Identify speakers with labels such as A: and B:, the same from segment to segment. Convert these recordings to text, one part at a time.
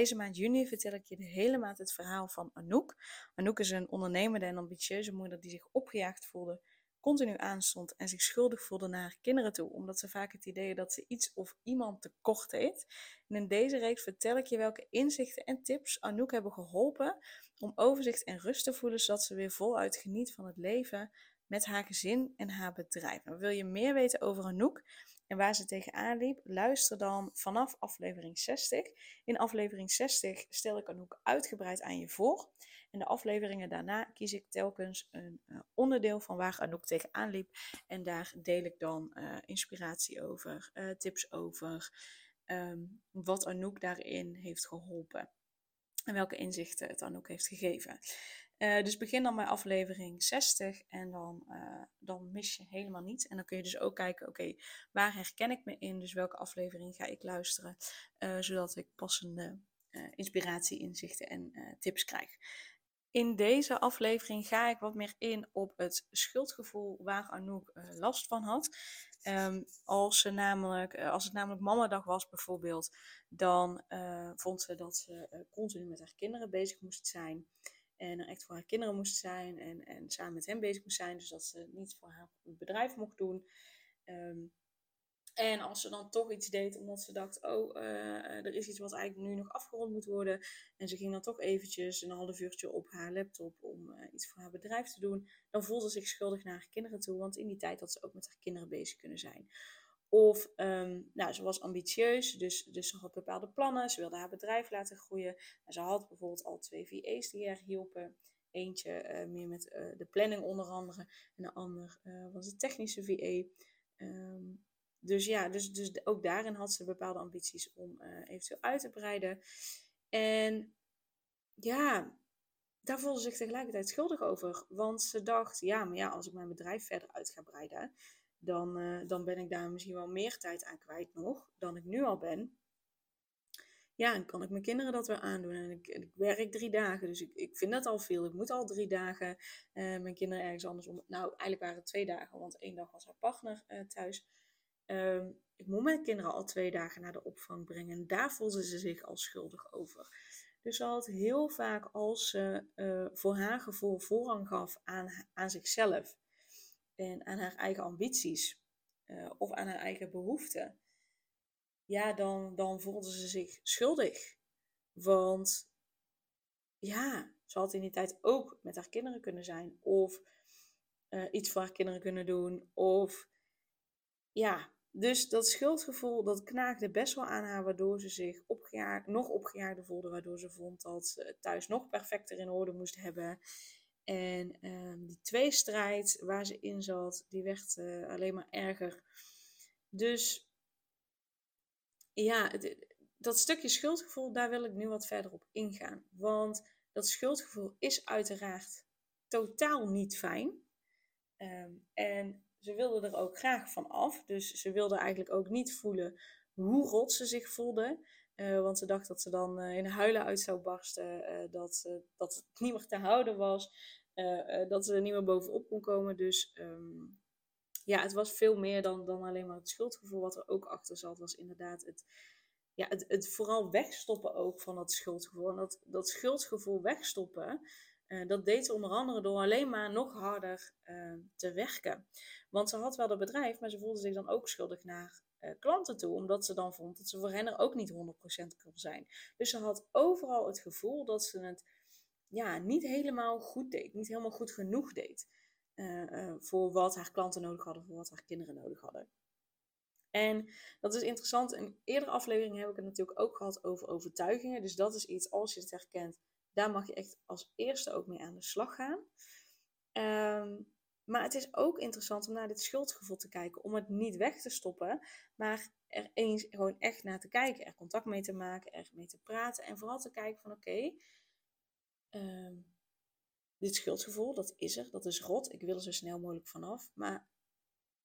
A: Deze maand juni vertel ik je de hele maand het verhaal van Anouk. Anouk is een ondernemende en ambitieuze moeder die zich opgejaagd voelde, continu aanstond en zich schuldig voelde naar haar kinderen toe, omdat ze vaak het idee dat ze iets of iemand tekort heeft. En in deze reeks vertel ik je welke inzichten en tips Anouk hebben geholpen om overzicht en rust te voelen, zodat ze weer voluit geniet van het leven met haar gezin en haar bedrijf. Wil je meer weten over Anouk? En waar ze tegenaan liep, luister dan vanaf aflevering 60. In aflevering 60 stel ik Anouk uitgebreid aan je voor. En de afleveringen daarna kies ik telkens een uh, onderdeel van waar Anouk tegenaan liep. En daar deel ik dan uh, inspiratie over, uh, tips over, um, wat Anouk daarin heeft geholpen. En welke inzichten het Anouk heeft gegeven. Uh, dus begin dan bij aflevering 60 en dan, uh, dan mis je helemaal niets. En dan kun je dus ook kijken, oké, waar herken ik me in? Dus welke aflevering ga ik luisteren? Uh, zodat ik passende inspiratie, inzichten en tips krijg. In deze aflevering ga ik wat meer in op het schuldgevoel waar Anouk last van had. Um, als, ze namelijk, als het namelijk mamadag was bijvoorbeeld, dan vond ze dat ze continu met haar kinderen bezig moest zijn. En er echt voor haar kinderen moest zijn en, en samen met hem bezig moest zijn. Dus dat ze niet voor haar bedrijf mocht doen. Um, en als ze dan toch iets deed, omdat ze dacht, oh, uh, er is iets wat eigenlijk nu nog afgerond moet worden. En ze ging dan toch eventjes een half uurtje op haar laptop om uh, iets voor haar bedrijf te doen. Dan voelde ze zich schuldig naar haar kinderen toe, want in die tijd had ze ook met haar kinderen bezig kunnen zijn. Of um, nou, ze was ambitieus, dus, dus ze had bepaalde plannen. Ze wilde haar bedrijf laten groeien. En ze had bijvoorbeeld al twee VA's die haar hielpen. Eentje uh, meer met uh, de planning onder andere. En de ander uh, was de technische. Um, ehm, dus ja, dus, dus ook daarin had ze bepaalde ambities om eventueel uit te breiden. En ja, daar voelde ze zich tegelijkertijd schuldig over. Want ze dacht, ja, maar ja, als ik mijn bedrijf verder uit ga breiden dan, uh, dan ben ik daar misschien wel meer tijd aan kwijt nog dan ik nu al ben. Ja, en kan ik mijn kinderen dat weer aandoen. En ik, ik werk drie dagen, dus ik, ik vind dat al veel. Ik moet al drie dagen uh, mijn kinderen ergens anders om. Nou, eigenlijk waren het twee dagen, want één dag was haar partner uh, thuis. Uh, ik moet mijn kinderen al twee dagen naar de opvang brengen. En daar voelde ze zich al schuldig over. Dus ze had heel vaak als ze voor haar gevoel voorrang gaf aan, aan zichzelf en aan haar eigen ambities uh, of aan haar eigen behoeften, ja, dan, dan voelde ze zich schuldig. Want ja, ze had in die tijd ook met haar kinderen kunnen zijn of uh, iets voor haar kinderen kunnen doen. Of ja, dus dat schuldgevoel dat knaagde best wel aan haar, waardoor ze zich opgejaagd, nog opgejaagder voelde, waardoor ze vond dat ze thuis nog perfecter in orde moest hebben. En um, die tweestrijd waar ze in zat, die werd uh, alleen maar erger. Dus ja, dat stukje schuldgevoel, daar wil ik nu wat verder op ingaan. Want dat schuldgevoel is uiteraard totaal niet fijn. Um, en ze wilde er ook graag van af. Dus ze wilde eigenlijk ook niet voelen hoe rot ze zich voelde. Uh, want ze dacht dat ze dan uh, in huilen uit zou barsten. Dat, dat het niet meer te houden was. Uh, dat ze er niet meer bovenop kon komen. Dus um, ja, het was veel meer dan, dan alleen maar het schuldgevoel. Wat er ook achter zat, was inderdaad het, ja, het, het vooral wegstoppen ook van dat schuldgevoel. En dat, dat schuldgevoel wegstoppen, uh, dat deed ze onder andere door alleen maar nog harder te werken. Want ze had wel dat bedrijf, maar ze voelde zich dan ook schuldig naar klanten toe. Omdat ze dan vond dat ze voor hen er ook niet 100% kon zijn. Dus ze had overal het gevoel dat ze het ja, niet helemaal goed deed. Niet helemaal goed genoeg deed. Uh, voor wat haar klanten nodig hadden, voor wat haar kinderen nodig hadden. En dat is interessant. In eerdere afleveringen heb ik het natuurlijk ook gehad over overtuigingen. Dus dat is iets, als je het herkent, daar mag je echt als eerste ook mee aan de slag gaan. Um, maar het is ook interessant om naar dit schuldgevoel te kijken. Om het niet weg te stoppen, maar er eens gewoon echt naar te kijken. Er contact mee te maken, er mee te praten. En vooral te kijken van oké, ehm, dit schuldgevoel, dat is er, dat is rot. Ik wil er zo snel mogelijk vanaf. Maar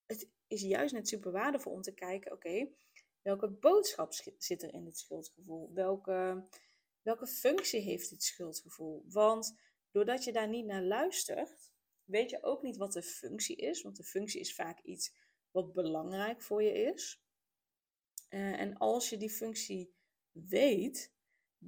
A: het is juist net super waardevol om te kijken, oké, welke boodschap zit er in dit schuldgevoel? Welke, welke functie heeft dit schuldgevoel? Want doordat je daar niet naar luistert, weet je ook niet wat de functie is. Want de functie is vaak iets wat belangrijk voor je is. Uh, en als je die functie weet,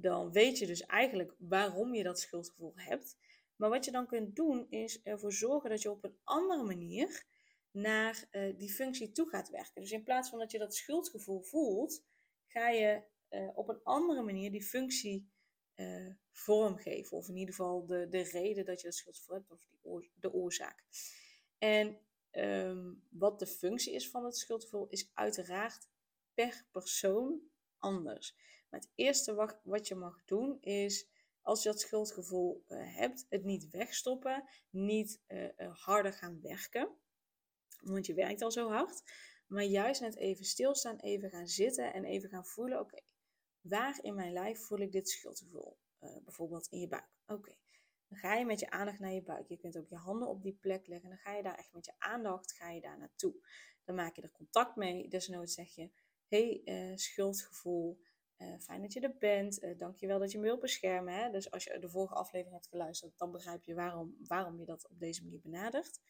A: dan weet je dus eigenlijk waarom je dat schuldgevoel hebt. Maar wat je dan kunt doen, is ervoor zorgen dat je op een andere manier naar uh, die functie toe gaat werken. Dus in plaats van dat je dat schuldgevoel voelt, ga je uh, op een andere manier die functie uh, vormgeven. Of in ieder geval de, de reden dat je dat schuldgevoel hebt, of die de oorzaak. En um, wat de functie is van het schuldgevoel, is uiteraard per persoon anders. Maar het eerste wat, je mag doen is, als je dat schuldgevoel uh, hebt, het niet wegstoppen, niet uh, harder gaan werken. Want je werkt al zo hard. Maar juist net even stilstaan, even gaan zitten en even gaan voelen: oké, waar in mijn lijf voel ik dit schuldgevoel? Bijvoorbeeld in je buik. Oké, dan ga je met je aandacht naar je buik. Je kunt ook je handen op die plek leggen. Dan ga je daar echt met je aandacht ga je daar naartoe. Dan maak je er contact mee. Desnoods zeg je: hey, schuldgevoel. Uh, fijn dat je er bent. Uh, dankjewel dat je me wilt beschermen. Hè? Dus als je de vorige aflevering hebt geluisterd, dan begrijp je waarom, waarom je dat op deze manier benadert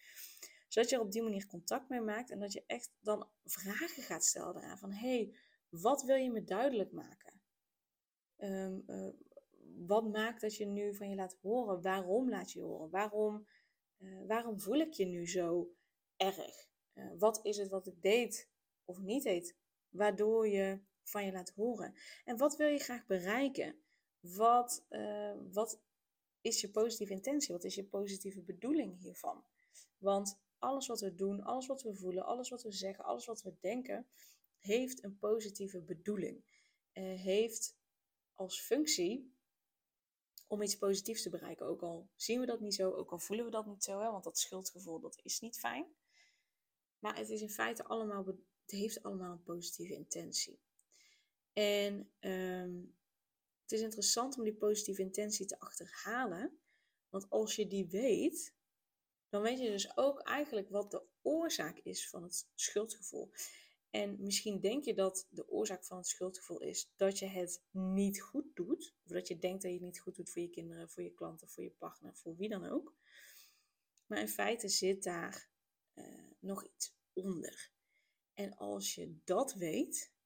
A: zodat je er op die manier contact mee maakt en dat je echt dan vragen gaat stellen daaraan. Van hey, wat wil je me duidelijk maken? Um, uh, wat maakt dat je nu van je laat horen? Waarom laat je horen? Waarom, waarom voel ik je nu zo erg? Wat is het wat ik deed of niet deed, waardoor je van je laat horen? En wat wil je graag bereiken? Wat, wat is je positieve intentie? Wat is je positieve bedoeling hiervan? Want alles wat we doen, alles wat we voelen, alles wat we zeggen, alles wat we denken, heeft een positieve bedoeling. Uh, heeft als functie om iets positiefs te bereiken. Ook al zien we dat niet zo, ook al voelen we dat niet zo, hè, want dat schuldgevoel dat is niet fijn. Maar het is in feite allemaal, het heeft allemaal een positieve intentie. En um, het is interessant om die positieve intentie te achterhalen. Want als je die weet, dan weet je dus ook eigenlijk wat de oorzaak is van het schuldgevoel. En misschien denk je dat de oorzaak van het schuldgevoel is dat je het niet goed doet. Of dat je denkt dat je het niet goed doet voor je kinderen, voor je klanten, voor je partner, voor wie dan ook. Maar in feite zit daar uh, nog iets onder. En als je dat weet,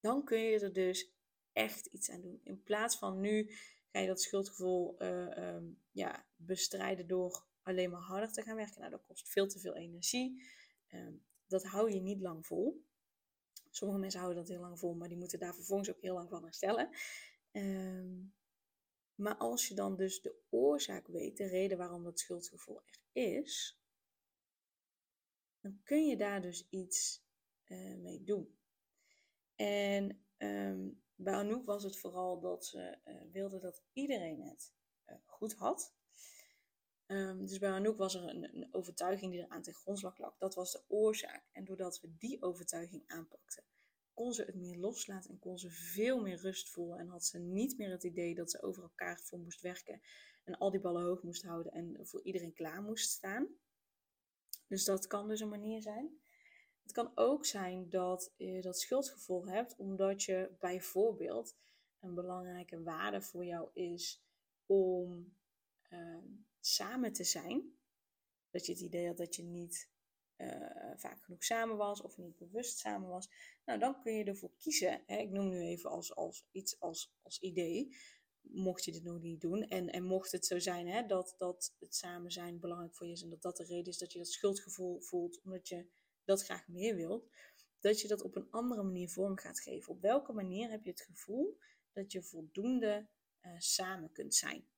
A: dan kun je er dus echt iets aan doen. In plaats van nu ga je dat schuldgevoel uh, ja, bestrijden door alleen maar harder te gaan werken. Nou, dat kost veel te veel energie. Ehm, dat hou je niet lang vol. Sommige mensen houden dat heel lang vol, maar die moeten daar vervolgens ook heel lang van herstellen. Um, maar als je dan dus de oorzaak weet, de reden waarom dat schuldgevoel er is, dan kun je daar dus iets uh, mee doen. En um, bij Anouk was het vooral dat ze uh, wilde dat iedereen het uh, goed had. Um, dus bij Anouk was er een, een, overtuiging die er aan ten grondslag lag. Dat was de oorzaak. En doordat we die overtuiging aanpakten, kon ze het meer loslaten en kon ze veel meer rust voelen. En had ze niet meer het idee dat ze over elkaar voor moest werken en al die ballen hoog moest houden en voor iedereen klaar moest staan. Dus dat kan dus een manier zijn. Het kan ook zijn dat je dat schuldgevoel hebt omdat je bijvoorbeeld een belangrijke waarde voor jou is om um, samen te zijn. Dat je het idee had dat je niet uh, vaak genoeg samen was of niet bewust samen was. Nou, dan kun je ervoor kiezen. Hè, ik noem nu even als, als iets als, als idee. Mocht je dit nog niet doen. En, en mocht het zo zijn hè, dat, dat het samen zijn belangrijk voor je is. En dat dat de reden is dat je dat schuldgevoel voelt. Omdat je dat graag meer wilt. Dat je dat op een andere manier vorm gaat geven. Op welke manier heb je het gevoel dat je voldoende uh, samen kunt zijn?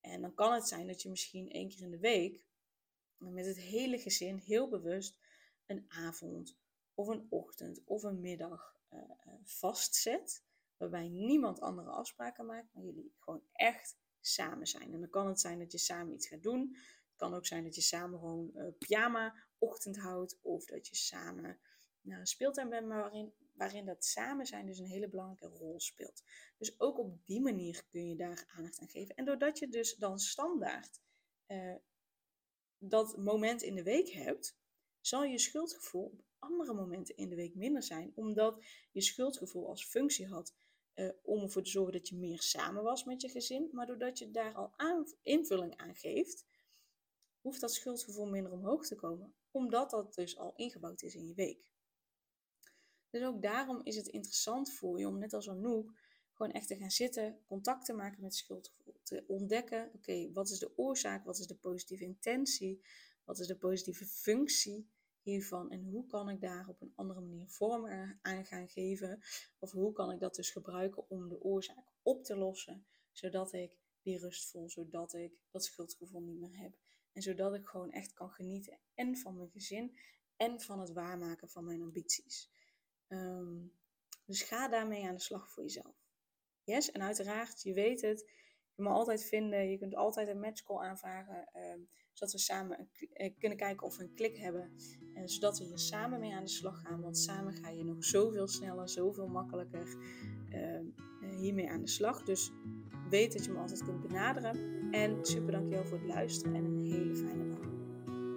A: En dan kan het zijn dat je misschien één keer in de week met het hele gezin heel bewust een avond of een ochtend of een middag uh, vastzet. Waarbij niemand andere afspraken maakt, maar jullie gewoon echt samen zijn. En dan kan het zijn dat je samen iets gaat doen. Het kan ook zijn dat je samen gewoon uh, pyjama ochtend houdt. Of dat je samen naar een speeltuin bent, maar waarin waarin dat samen zijn dus een hele belangrijke rol speelt. Dus ook op die manier kun je daar aandacht aan geven. En doordat je dus dan standaard uh, dat moment in de week hebt, zal je schuldgevoel op andere momenten in de week minder zijn, omdat je schuldgevoel als functie had uh, om ervoor te zorgen dat je meer samen was met je gezin. Maar doordat je daar al invulling aan geeft, hoeft dat schuldgevoel minder omhoog te komen, omdat dat dus al ingebouwd is in je week. Dus ook daarom is het interessant voor je om net als Anouk gewoon echt te gaan zitten, contact te maken met schuldgevoel, te ontdekken, oké, wat is de oorzaak, wat is de positieve intentie, wat is de positieve functie hiervan en hoe kan ik daar op een andere manier vorm aan gaan geven? Of hoe kan ik dat dus gebruiken om de oorzaak op te lossen, zodat ik die rust voel, zodat ik dat schuldgevoel niet meer heb en zodat ik gewoon echt kan genieten en van mijn gezin en van het waarmaken van mijn ambities. Ehm, dus ga daarmee aan de slag voor jezelf. Yes, en uiteraard, je weet het, je moet altijd vinden, je kunt altijd een matchcall aanvragen, um, zodat we samen eh, kunnen kijken of we een klik hebben. En zodat we hier samen mee aan de slag gaan, want samen ga je nog zoveel sneller, zoveel makkelijker uh, hiermee aan de slag. Dus weet dat je me altijd kunt benaderen. En super dankjewel voor het luisteren en een hele fijne dag.